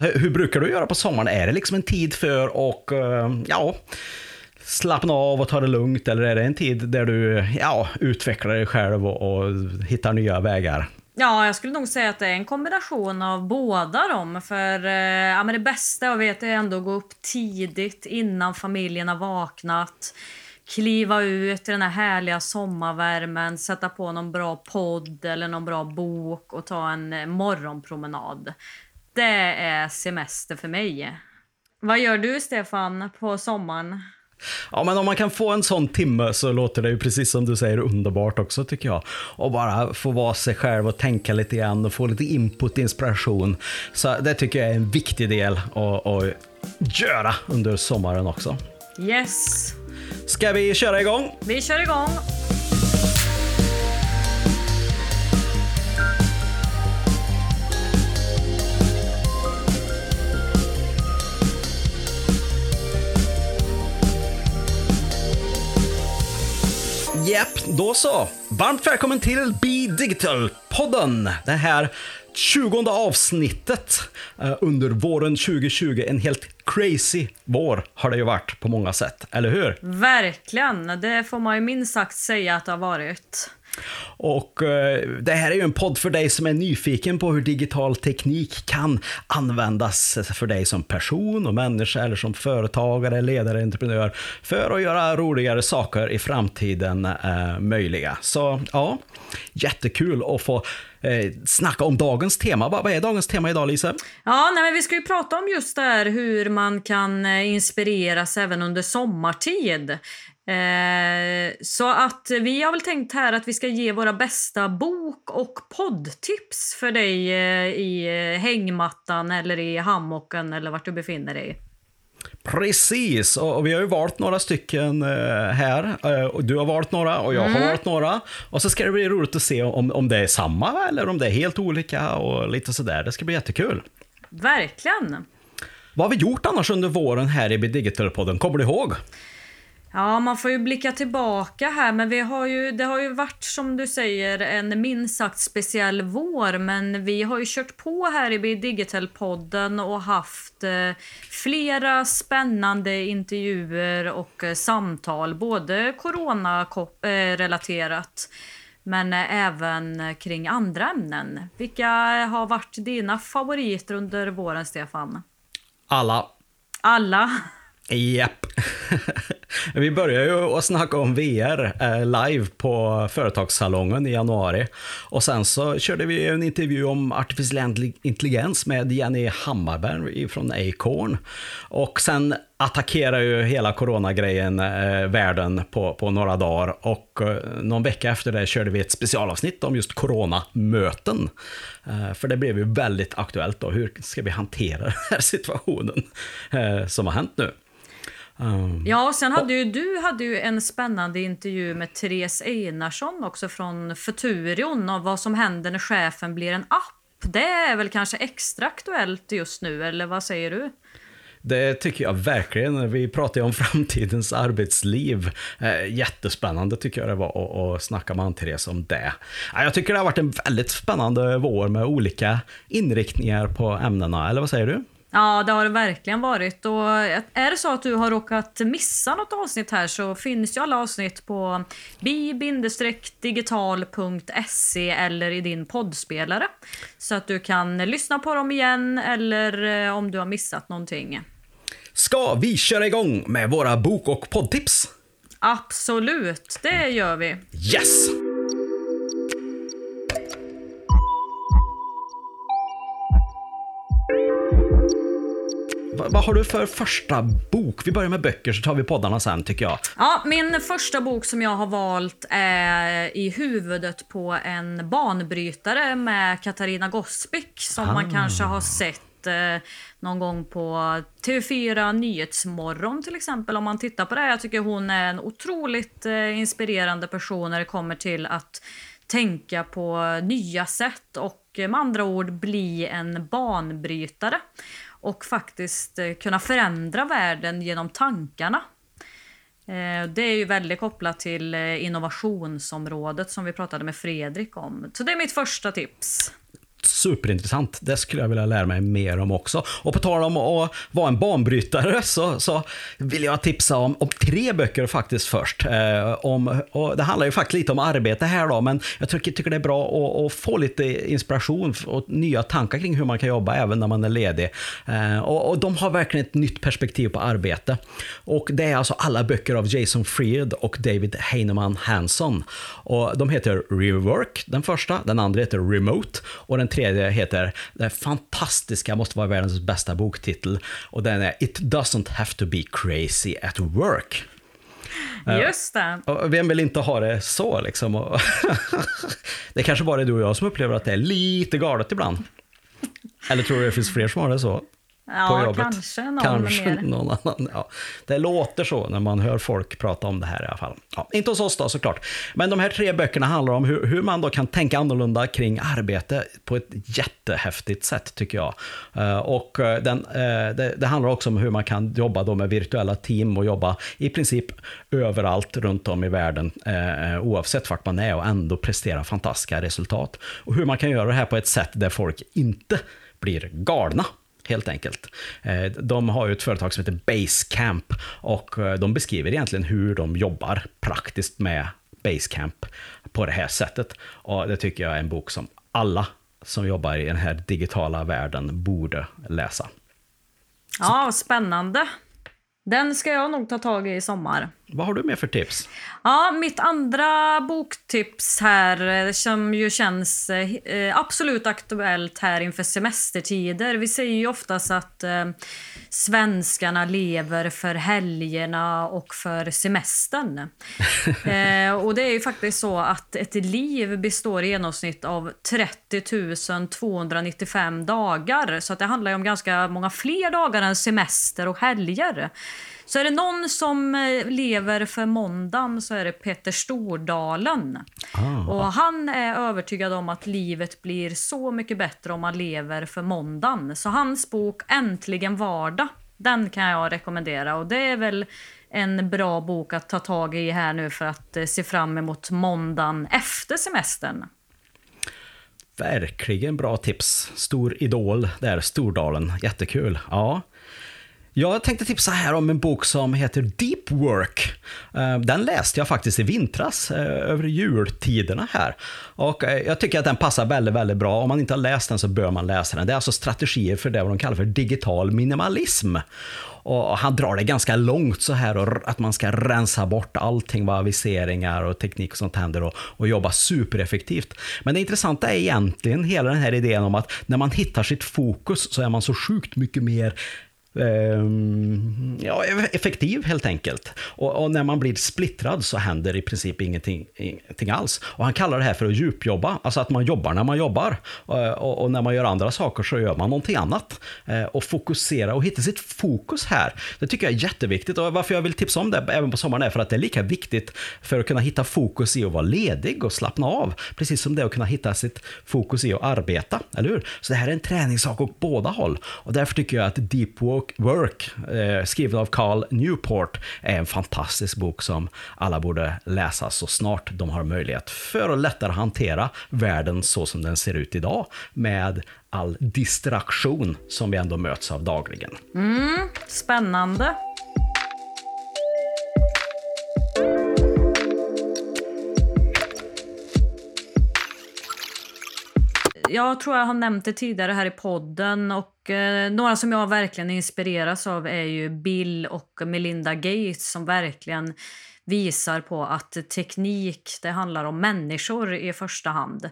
Hur, brukar du göra på sommaren? Är det liksom en tid för att, eh, ja, slappna av och ta det lugnt? Eller är det en tid där du, ja, utvecklar dig själv och, och hittar nya vägar? Ja, jag skulle nog säga att det är en kombination av båda dem. För eh, ja, men det bästa jag vet är ändå att gå upp tidigt innan familjen har vaknat. Kliva ut i den här härliga sommarvärmen, sätta på någon bra podd eller någon bra bok och ta en eh, morgonpromenad. Det är semester för mig. Vad gör du, Stefan, på sommaren? Ja, men om man kan få en sån timme så låter det ju precis som du säger underbart också tycker jag. Och bara få vara sig själv och tänka lite grann och få lite input, inspiration. Så det tycker jag är en viktig del att, att göra under sommaren också. Yes! Ska vi köra igång? Vi kör igång! Japp, då så. Varmt välkommen till Be Digital-podden. Det här 20 avsnittet eh, under våren 2020. En helt crazy vår har det ju varit på många sätt, eller hur? Verkligen, det får man ju minst sagt säga att det har varit. Och eh, det här är ju en podd för dig som är nyfiken på hur digital teknik kan användas för dig som person och människa eller som företagare, ledare, entreprenör för att göra roligare saker i framtiden eh, möjliga. Så ja, jättekul att få eh, snacka om dagens tema. Vad är dagens tema idag Lisa? Ja, nej, men vi ska ju prata om just det här hur man kan eh, inspireras även under sommartid. Eh, så att vi har väl tänkt här att vi ska ge våra bästa bok och poddtips för dig eh, i eh, hängmattan eller i hammocken eller vart du befinner dig. Precis, och vi har ju valt några stycken här. Du har valt några och jag har mm. valt några. Och så ska det bli roligt att se om, om det är samma eller om det är helt olika och lite sådär. Det ska bli jättekul. Verkligen. Vad har vi gjort annars under våren här i Digital-podden? Kommer du ihåg? Ja, man får ju blicka tillbaka här, men vi har ju, det har ju varit som du säger en minst sagt speciell vår, men vi har ju kört på här i Digital-podden och haft eh, flera spännande intervjuer och eh, samtal, både corona-relaterat men eh, även kring andra ämnen. Vilka har varit dina favoriter under våren, Stefan? Alla. Alla? Japp. Vi började ju att snacka om VR eh, live på Företagssalongen i januari. Och sen så körde vi en intervju om artificiell intelligens med Jenny Hammarberg från Acorn. Och sen attackerar ju hela coronagrejen eh, världen på, på några dagar. Och eh, någon vecka efter det körde vi ett specialavsnitt om just coronamöten. Eh, för det blev ju väldigt aktuellt då. Hur ska vi hantera den här situationen eh, som har hänt nu? Um, ja, och sen hade ju du hade ju en spännande intervju med Therese Einarsson också från Futurion om vad som händer när chefen blir en app. Det är väl kanske extra aktuellt just nu, eller vad säger du? Det tycker jag verkligen. Vi pratar ju om framtidens arbetsliv. Eh, jättespännande tycker jag det var att snacka med Ann-Therese om det. Jag tycker det har varit en väldigt spännande vår med olika inriktningar på ämnena, eller vad säger du? Ja, det har det verkligen varit. Och är det så att du har råkat missa något avsnitt här så finns ju alla avsnitt på bi-digital.se eller i din poddspelare. Så att du kan lyssna på dem igen eller eh, om du har missat någonting. Ska vi köra igång med våra bok och poddtips? Absolut, det gör vi. Yes! Vad har du för första bok? Vi börjar med böcker så tar vi poddarna sen tycker jag. Ja, min första bok som jag har valt är I huvudet på en banbrytare med Katarina Gospic som ah. man kanske har sett eh, någon gång på TV4 Nyhetsmorgon till exempel om man tittar på det. Jag tycker hon är en otroligt eh, inspirerande person när det kommer till att tänka på nya sätt och med andra ord bli en banbrytare och faktiskt eh, kunna förändra världen genom tankarna. Eh, det är ju väldigt kopplat till eh, innovationsområdet som vi pratade med Fredrik om. Så det är mitt första tips superintressant. Det skulle jag vilja lära mig mer om också. Och på tal om att vara en banbrytare så, så vill jag tipsa om, om tre böcker faktiskt först. Eh, om, det handlar ju faktiskt lite om arbete här då, men jag tycker, tycker det är bra att, att, få lite inspiration och nya tankar kring hur man kan jobba även när man är ledig. Eh, och, och, de har verkligen ett nytt perspektiv på arbete. Och det är alltså alla böcker av Jason Fried och David Heinemann Hanson. Och de heter Rework, den första, den andra heter Remote och den tredje heter, den fantastiska, måste vara världens bästa boktitel, och den är It doesn't have to be crazy at work. Just det. Och vem vill inte ha det så liksom? det är kanske bara är du och jag som upplever att det är lite galet ibland. Eller tror du det finns fler som har det så? Ja, på jobbet. kanske någon kanske mer. Någon annan, ja. Det låter så när man hör folk prata om det här i alla fall. Ja, inte hos oss då såklart. Men de här tre böckerna handlar om hur, hur, man då kan tänka annorlunda kring arbete på ett jättehäftigt sätt tycker jag. Uh, och eh, den, uh, det, det, handlar också om hur man kan jobba då med virtuella team och jobba i princip överallt runt om i världen oavsett vart man är och ändå prestera fantastiska resultat. Och hur man kan göra det här på ett sätt där folk inte blir galna helt enkelt. Eh, de har ju ett företag som heter Basecamp och eh, de beskriver egentligen hur de jobbar praktiskt med Basecamp på det här sättet. Och det tycker jag är en bok som alla som jobbar i den här digitala världen borde läsa. Ja, spännande. Den ska jag nog ta tag i i sommar. Vad har du med för tips? Ja, mitt andra boktips här eh, som ju känns eh, absolut aktuellt här inför semestertider. Vi säger ju oftast att eh, svenskarna lever för helgerna och för semestern. eh, och det är ju faktiskt så att ett liv består i genomsnitt av 30 295 dagar. Så att det handlar ju om ganska många fler dagar än semester och helger. Så är det någon som eh, lever för måndagen så är det Peter Stordalen. Ah. Och han är övertygad om att livet blir så mycket bättre om man lever för måndagen. Så hans bok Äntligen vardag, den kan jag rekommendera. Och det är väl en bra bok att ta tag i här nu för att eh, se fram emot måndagen efter semestern. Verkligen bra tips. Stor idol där, Stordalen. Jättekul. Ja. Jag tänkte tipsa här om en bok som heter Deep Work. Eh, den läste jag faktiskt i vintras, eh, över jultiderna här. Och eh, jag tycker att den passar väldigt, väldigt bra. Om man inte har läst den så bör man läsa den. Det är alltså strategier för det vad de kallar för digital minimalism. Och han drar det ganska långt så här och att man ska rensa bort allting vad aviseringar och teknik och sånt händer och, och jobba supereffektivt. Men det intressanta är egentligen hela den här idén om att när man hittar sitt fokus så är man så sjukt mycket mer Ehm, ja, effektiv helt enkelt. Och, och, när man blir splittrad så händer i princip ingenting, ingenting alls. Och han kallar det här för att djupjobba, alltså att man jobbar när man jobbar. Eh, och, och när man gör andra saker så gör man någonting annat. Eh, och fokusera och hitta sitt fokus här. Det tycker jag är jätteviktigt. Och varför jag vill tipsa om det även på sommaren är för att det är lika viktigt för att kunna hitta fokus i att vara ledig och slappna av. Precis som det är att kunna hitta sitt fokus i att arbeta, eller hur? Så det här är en träningssak åt båda håll. Och därför tycker jag att Deep Work Work, eh, skriven av Carl Newport, är en fantastisk bok som alla borde läsa så snart de har möjlighet för att lättare hantera världen så som den ser ut idag med all distraktion som vi ändå möts av dagligen. Mm, spännande. Jag tror jag har nämnt det tidigare här i podden och eh, några som jag verkligen inspireras av är ju Bill och Melinda Gates som verkligen visar på att teknik det handlar om människor i första hand.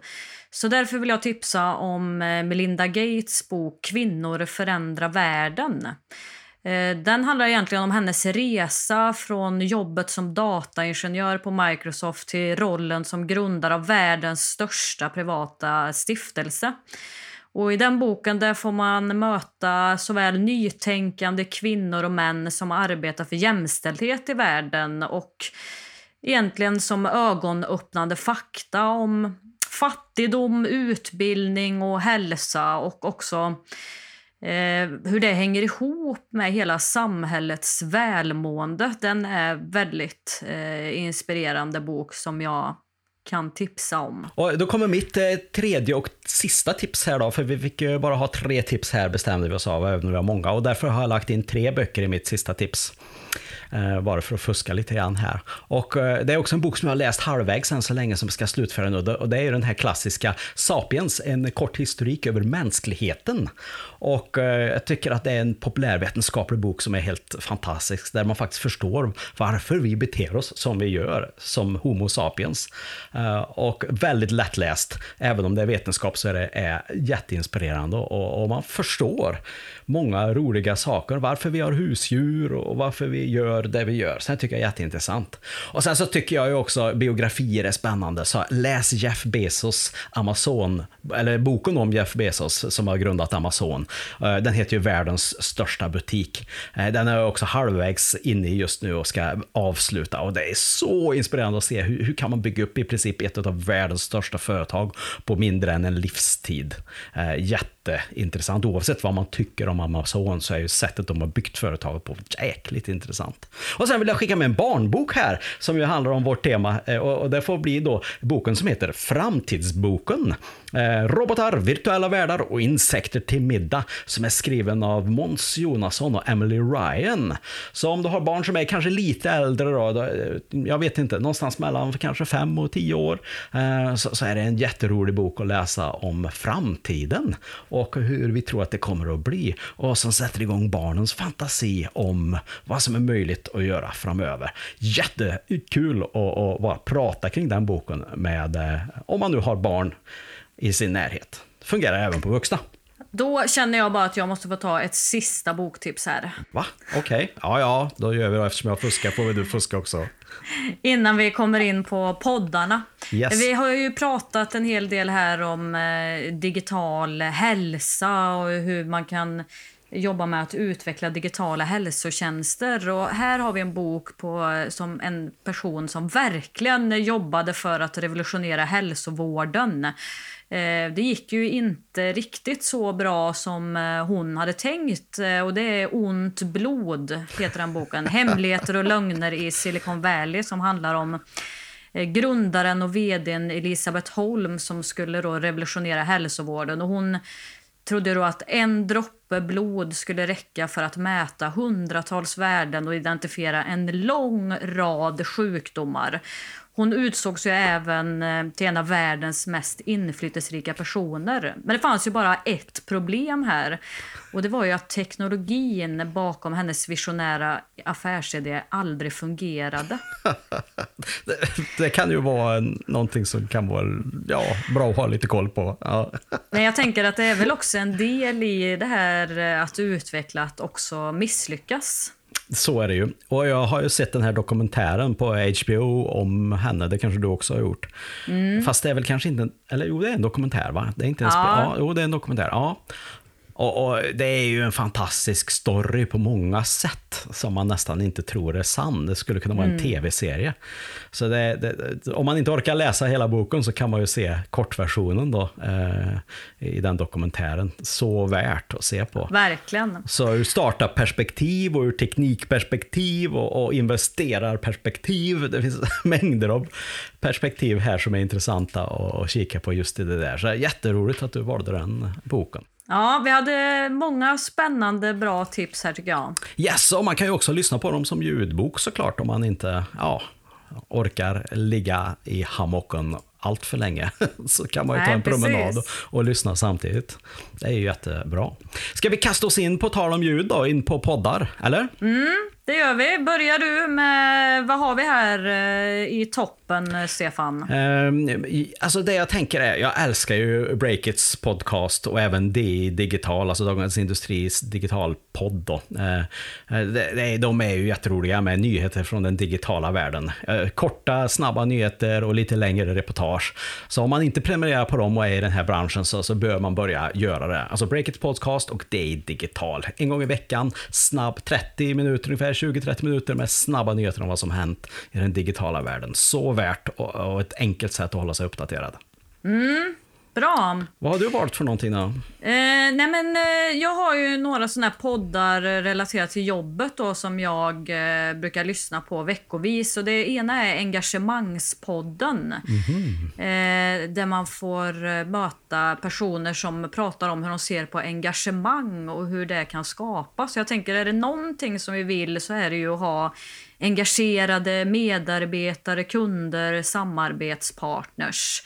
Så därför vill jag tipsa om eh, Melinda Gates bok Kvinnor förändrar världen. Eh, den handlar egentligen om hennes resa från jobbet som dataingenjör på Microsoft till rollen som grundare av världens största privata stiftelse. Och I den boken där får man möta såväl nytänkande kvinnor och män som arbetar för jämställdhet i världen och egentligen som ögonöppnande fakta om fattigdom, utbildning och hälsa och också Eh, hur det hänger ihop med hela samhällets välmående. Den är väldigt eh, inspirerande bok som jag kan tipsa om. Och då kommer mitt eh, tredje och sista tips här då, för vi fick ju bara ha tre tips här bestämde vi oss av, även om vi har många. Och därför har jag lagt in tre böcker i mitt sista tips. Eh, bara för att fuska lite grann här. Och eh, det är också en bok som jag har läst halvvägs än så länge som ska slutföra nu. Och det är den här klassiska Sapiens, en kort historik över mänskligheten. Och eh, jag tycker att det är en populärvetenskaplig bok som är helt fantastisk, där man faktiskt förstår varför vi beter oss som vi gör som Homo sapiens. Eh, och väldigt lättläst, även om det är vetenskap så är det är jätteinspirerande och, och man förstår många roliga saker, varför vi har husdjur och varför vi gör det vi gör. Så det tycker jag är jätteintressant. Och sen så tycker jag ju också biografier är spännande, så läs Jeff Bezos Amazon, eller boken om Jeff Bezos som har grundat Amazon. Eh, den heter ju Världens största butik. Eh, den är också halvvägs inne i just nu och ska avsluta och det är så inspirerande att se hur, hur kan man bygga upp i princip ett av världens största företag på mindre än en livstid. Eh, jätteintressant. Oavsett vad man tycker om Amazon så är ju sättet de har byggt företaget på jäkligt intressant. Och sen vill jag skicka med en barnbok här som ju handlar om vårt tema eh, och det får bli då boken som heter Framtidsboken. Eh, robotar, virtuella världar och insekter till middag som är skriven av Måns Jonasson och Emily Ryan. Så om du har barn som är kanske lite äldre, då, eh, jag vet inte, någonstans mellan kanske fem och tio år, så, är det en jätterolig bok att läsa om framtiden och hur vi tror att det kommer att bli. Och som sätter igång barnens fantasi om vad som är möjligt att göra framöver. Jättekul att, att bara prata kring den boken med, eh, om man nu har barn i sin närhet. Fungerar även på vuxna. Då känner jag bara att jag måste få ta ett sista boktips här. Va? Okej. Okay. Ja, ja, då gör vi det. Eftersom jag fuskar får väl du fuska också. Innan vi kommer in på poddarna. Yes. Vi har ju pratat en hel del här om eh, digital hälsa och hur man kan jobba med att utveckla digitala hälsotjänster. Och här har vi en bok på, som en person som verkligen jobbade för att revolutionera hälsovården. Eh, det gick ju inte riktigt så bra som eh, hon hade tänkt. Eh, och det är Ont blod, heter den boken. Hemligheter och lögner i Silicon Valley som handlar om grundaren och vdn Elisabeth Holm som skulle då revolutionera hälsovården. Och hon trodde då att en droppe blod skulle räcka för att mäta hundratals värden och identifiera en lång rad sjukdomar. Hon utsågs ju även eh, till en av världens mest inflytelserika personer. Men det fanns ju bara ett problem här. Och det var ju att teknologin bakom hennes visionära affärsidé aldrig fungerade. det, det, kan ju vara någonting som kan vara ja, bra att ha lite koll på. Ja. Men jag tänker att det är väl också en del i det här eh, att utveckla att också misslyckas. Så är det ju. Och jag har ju sett den här dokumentären på HBO om henne, det kanske du också har gjort. Mm. Fast det är väl kanske inte, eller jo det är en dokumentär va? Det är inte en ja. ja. Jo det är en dokumentär, ja. Och, och, Det är ju en fantastisk story på många sätt som man nästan inte tror är sann. Det skulle kunna vara en mm. tv-serie. Så det, det, om man inte orkar läsa hela boken så kan man ju se kortversionen då, eh, i den dokumentären. Så värt att se på. Verkligen. Så ur startup-perspektiv och ur teknikperspektiv och, och investerarperspektiv. Det finns mängder av perspektiv här som är intressanta att kika på just i det där. Så jätteroligt att du valde den boken. Ja, vi hade många spännande, bra tips här tycker jag. Yes, och man kan ju också lyssna på dem som ljudbok såklart om man inte ja, orkar ligga i hammocken allt för länge. Så kan man ju Nej, ta en promenad och, och, lyssna samtidigt. Det är ju jättebra. Ska vi kasta oss in på tal om ljud då, in på poddar, eller? Mm, det gör vi. Börjar du med, vad har vi här eh, i toppen, Stefan? Um, alltså det jag tänker är, jag älskar ju Breakits podcast och även DI Digital, alltså Dagens Industris digitalpodd. Då. Uh, de är ju jätteroliga med nyheter från den digitala världen. Uh, korta, snabba nyheter och lite längre reportage. Så om man inte prenumererar på dem och är i den här branschen så, så bör man börja göra det. Alltså Breakits podcast och DI Digital. En gång i veckan, snabb, 30 minuter ungefär 20-30 minuter med snabba nyheter om vad som hänt i den digitala världen. Så värt och, ett enkelt sätt att hålla sig uppdaterad. Mm. Bra. Vad har du valt för någonting då? Eh, nej men, eh, jag har ju några såna poddar relaterat till jobbet då, som jag eh, brukar lyssna på veckovis. Och det ena är Engagemangspodden. Eh, där man får eh, möta personer som pratar om hur de ser på engagemang och hur det kan skapas. Så jag tänker, är det någonting som vi vill så är det ju att ha engagerade medarbetare, kunder, samarbetspartners.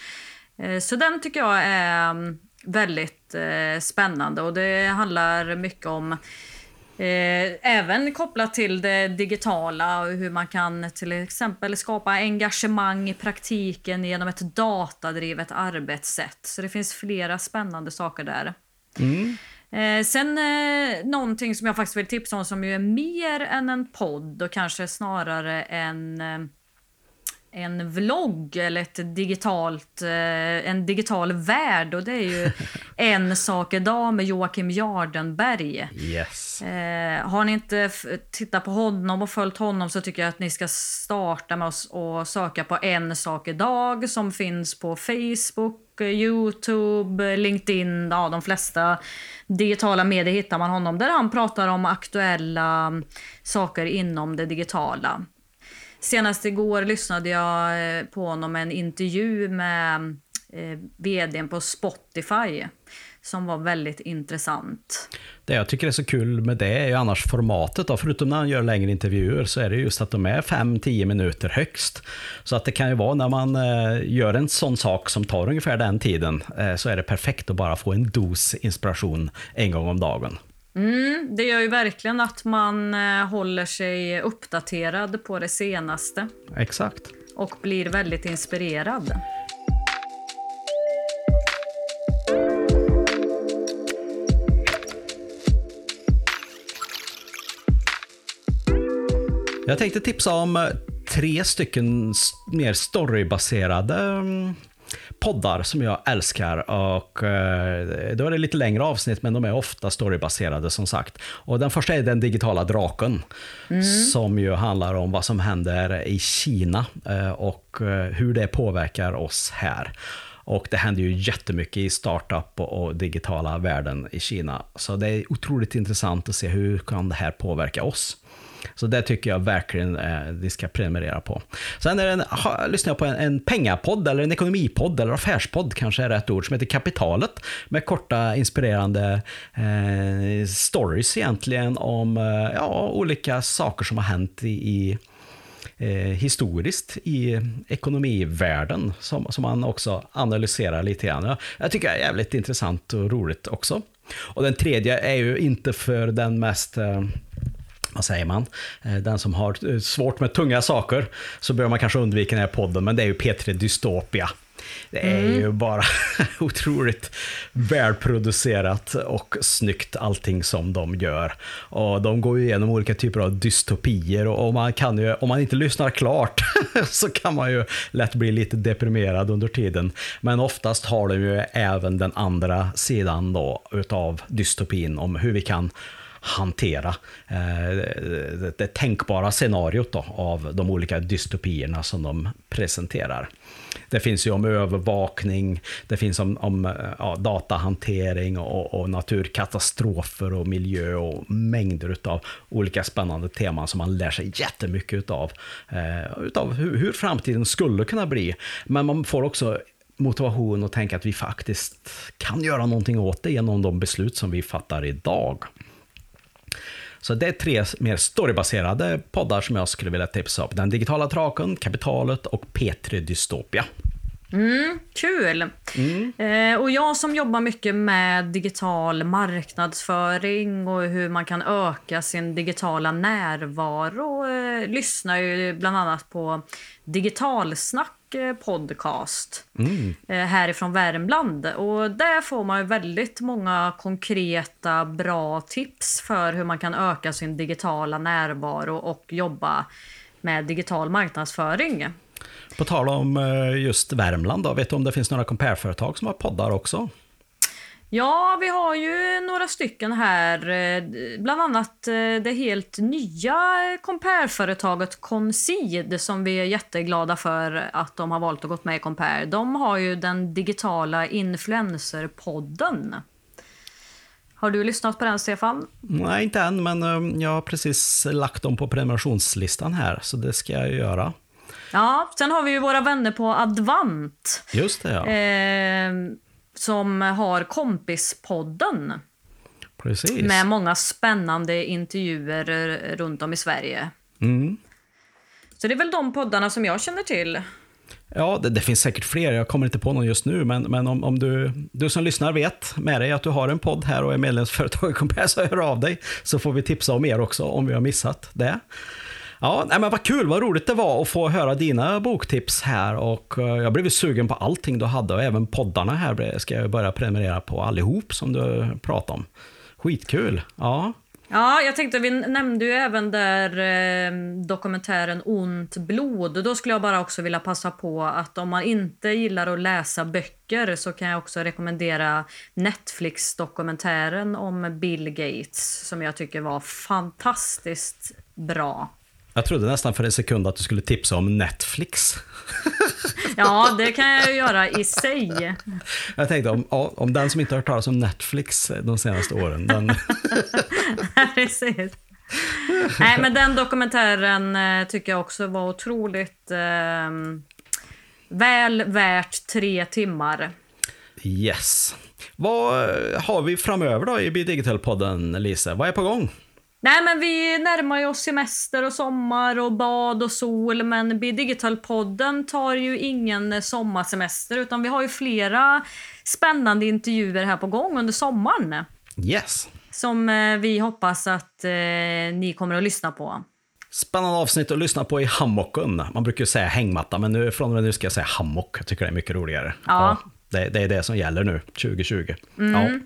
Eh, Så den tycker jag är mm, väldigt eh, spännande och det handlar mycket om Eh, även kopplat till det digitala och hur man kan till exempel skapa engagemang i praktiken genom ett datadrivet arbetssätt. Så det finns flera spännande saker där. Eh, sen eh, någonting som jag faktiskt vill tipsa om som ju är mer än en podd och kanske snarare en en vlogg eller ett digitalt, eh, en digital värld och det är ju En sak idag med Joakim Jardenberg. Yes. Eh, har ni inte tittat på honom och följt honom så tycker jag att ni ska starta med att och söka på En sak idag som finns på Facebook, Youtube, LinkedIn, ja de flesta digitala medier hittar man honom där han pratar om aktuella saker inom det digitala. Senast igår lyssnade jag eh, på honom en intervju med eh, vdn på Spotify som var väldigt intressant. Det jag tycker är så kul med det är ju annars formatet då, förutom när han gör längre intervjuer så är det just att de är 5-10 minuter högst. Så att det kan ju vara när man eh, gör en sån sak som tar ungefär den tiden eh, så är det perfekt att bara få en dos inspiration en gång om dagen. Mm, det gör ju verkligen att man eh, håller sig uppdaterad på det senaste Exakt. och blir väldigt inspirerad. Jag tänkte tipsa om eh, tre stycken mer storybaserade mm, poddar som jag älskar. Och eh, Då är det lite längre avsnitt, men de är ofta storybaserade som sagt. Och Den första är Den digitala draken, som ju handlar om vad som händer i Kina eh, och eh, hur det påverkar oss här. Och det händer ju jättemycket i startup och, och digitala världen i Kina. Så det är otroligt intressant att se hur kan det här påverka oss. Så det tycker jag verkligen eh, ni ska prenumerera på. Sen är det en, ha, lyssnar jag på en, en pengapodd, eller en ekonomipodd, eller affärspodd kanske är rätt ord, som heter Kapitalet. Med korta inspirerande eh, stories egentligen om eh, ja, olika saker som har hänt i, i eh, historiskt i ekonomivärlden som, som man också analyserar lite grann. Jag, jag tycker det är jävligt intressant och roligt också. Och den tredje är ju inte för den mest eh, vad säger man? Eh, Den som har eh, svårt med tunga saker så bör man kanske undvika den här podden, men det är ju P3 Dystopia. Det är ju bara otroligt välproducerat och snyggt allting som de gör. Och de går ju igenom olika typer av dystopier och och man kan ju, om man inte lyssnar klart så kan man ju lätt bli lite deprimerad under tiden. Men oftast har de ju även den andra sidan då utav dystopin om hur vi kan hantera eh, det, det tänkbara scenariot då, av de olika dystopierna som de presenterar. Det finns ju om övervakning, det finns om, om eh, ja, datahantering och, och naturkatastrofer och miljö och mängder av olika spännande teman som man lär sig jättemycket utav. Eh, utav hur, hur framtiden skulle kunna bli. Men man får också motivation att tänka att vi faktiskt kan göra någonting åt det genom de beslut som vi fattar idag. Så det är tre mer storybaserade poddar som jag skulle vilja tipsa om. Den digitala draken, Kapitalet och P3 Dystopia. Kul! Eh, och jag som jobbar mycket med digital marknadsföring och hur man kan öka sin digitala närvaro eh, lyssnar ju bland annat på Digitalsnack podcast eh, härifrån Värmland. Och där får man väldigt många konkreta bra tips för hur man kan öka sin digitala närvaro och jobba med digital marknadsföring. På tal om eh, just Värmland, då, vet du om det finns några compare-företag som har poddar också? Ja, vi har ju några stycken här. eh, Bland annat eh, det helt nya Compare-företaget Concid som vi är jätteglada för att de har valt att gå med i Compare. De har ju den digitala influencerpodden. Har du lyssnat på den, Stefan? Nej, inte än, men eh, jag har precis lagt dem på prenumerationslistan här, så det ska jag göra. Ja, sen har vi ju våra vänner på Advant. Just det, ja. Eh, som har Kompispodden. Precis. Med många spännande intervjuer eh, runt om i Sverige. Mm. Så det är väl de poddarna som jag känner till. Ja, det, det, finns säkert fler. Jag kommer inte på någon just nu, men, men om, om du, du som lyssnar vet med dig att du har en podd här och är medlemsföretag i Compass, hör av dig. Så får vi tipsa om er också om vi har missat det. Ja, nej, men vad kul, vad roligt det var att få höra dina boktips här och eh, jag blev sugen på allting du hade och även poddarna här ska jag börja prenumerera på allihop som du pratade om. Skitkul, ja. Ja, jag tänkte, vi nämnde ju även där eh, dokumentären Ont blod. Då skulle jag bara också vilja passa på att om man inte gillar att läsa böcker så kan jag också rekommendera Netflix-dokumentären om Bill Gates som jag tycker var fantastiskt bra. Jag trodde nästan för en sekund att du skulle tipsa om Netflix. Ja, det kan jag göra i sig. Jag tänkte om, om den som inte har hört talas om Netflix de senaste åren. Den... Precis. Nej, men den dokumentären eh, tycker jag också var otroligt eh, väl värt tre timmar. Yes. Vad har vi framöver då i Digital-podden, Lisa? Vad är på gång? Nej, men vi närmar oss semester och sommar och bad och sol, men Digital-podden tar ju ingen sommarsemester, utan vi har ju flera spännande intervjuer här på gång under sommaren. Yes. Som eh, vi hoppas att eh, ni kommer att lyssna på. Spännande avsnitt att lyssna på i hammocken. Man brukar ju säga hängmatta, men nu, från och med nu ska jag säga hammock. Jag tycker det är mycket roligare. Ja. ja det, det, är det som gäller nu, 2020. Mm. Ja.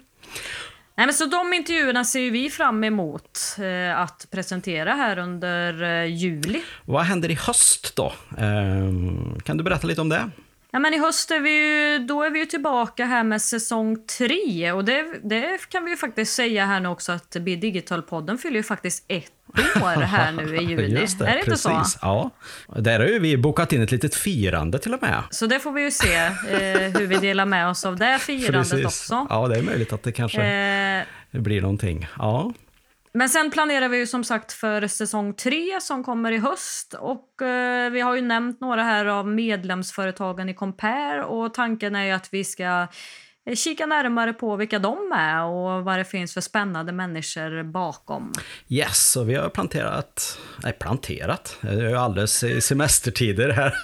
Nej, men så de intervjuerna ser vi fram emot eh, att presentera här under eh, juli. Vad händer i höst då? Eh, kan du berätta lite om det? Ja, men I höst är vi ju, då är vi ju tillbaka här med säsong tre. Och det, det kan vi ju faktiskt säga här nu också att Be Digital-podden fyller ju faktiskt ett år här nu i juni. Just det, är det inte precis. så? Ja. Där har ju vi bokat in ett litet firande till och med. Så det får vi ju se eh, hur vi delar med oss av det firandet precis. också. Ja, det är möjligt att det kanske Eh, blir någonting. Ja. Men sen planerar vi ju som sagt för säsong tre som kommer i höst. Och eh, Vi har ju nämnt några här av medlemsföretagen i Compare. Och Tanken är ju att vi ska eh, kika närmare på vilka de är och vad det finns för spännande människor bakom. Yes, och vi har planterat... Nej, planterat? Det är ju alldeles i semestertider här.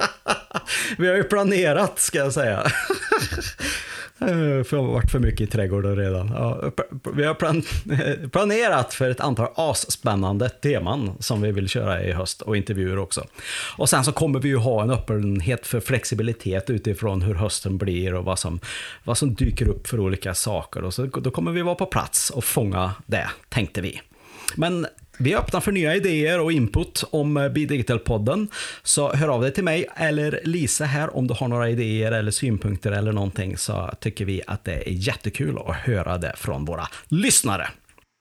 vi har ju planerat, ska jag säga. Eh, för jag har varit för mycket i trädgården redan. Ja, vi har plan planerat för ett antal asspännande teman som vi vill köra i höst och intervjuer också. Och sen så kommer vi ju ha en öppenhet för flexibilitet utifrån hur hösten blir och vad som, vad som dyker upp för olika saker. Och så, då kommer vi vara på plats och fånga det, tänkte vi. Men vi är öppna för nya idéer och input om Be Digital-podden. Så hör av dig till mig eller Lisa här om du har några idéer eller synpunkter eller någonting så tycker vi att det är jättekul att höra det från våra lyssnare.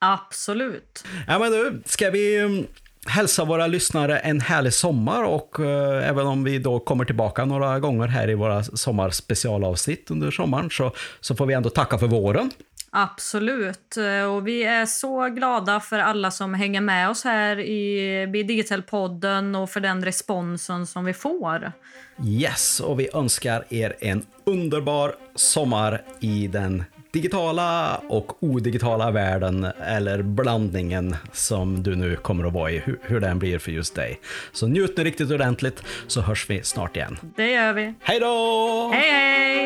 Absolut. Ja men du, ska vi mm, hälsa våra lyssnare en härlig sommar och uh, även om vi då kommer tillbaka några gånger här i våra sommarspecialavsnitt under sommaren så, så får vi ändå tacka för våren. Absolut. Och vi är så glada för alla som hänger med oss här i Digital-podden och för den responsen som vi får. Yes, och vi önskar er en underbar sommar i den digitala och odigitala världen eller blandningen som du nu kommer att vara i, hur, hur den blir för just dig. Så njut nu riktigt ordentligt så hörs vi snart igen. Det gör vi. Hej då! Hej hej!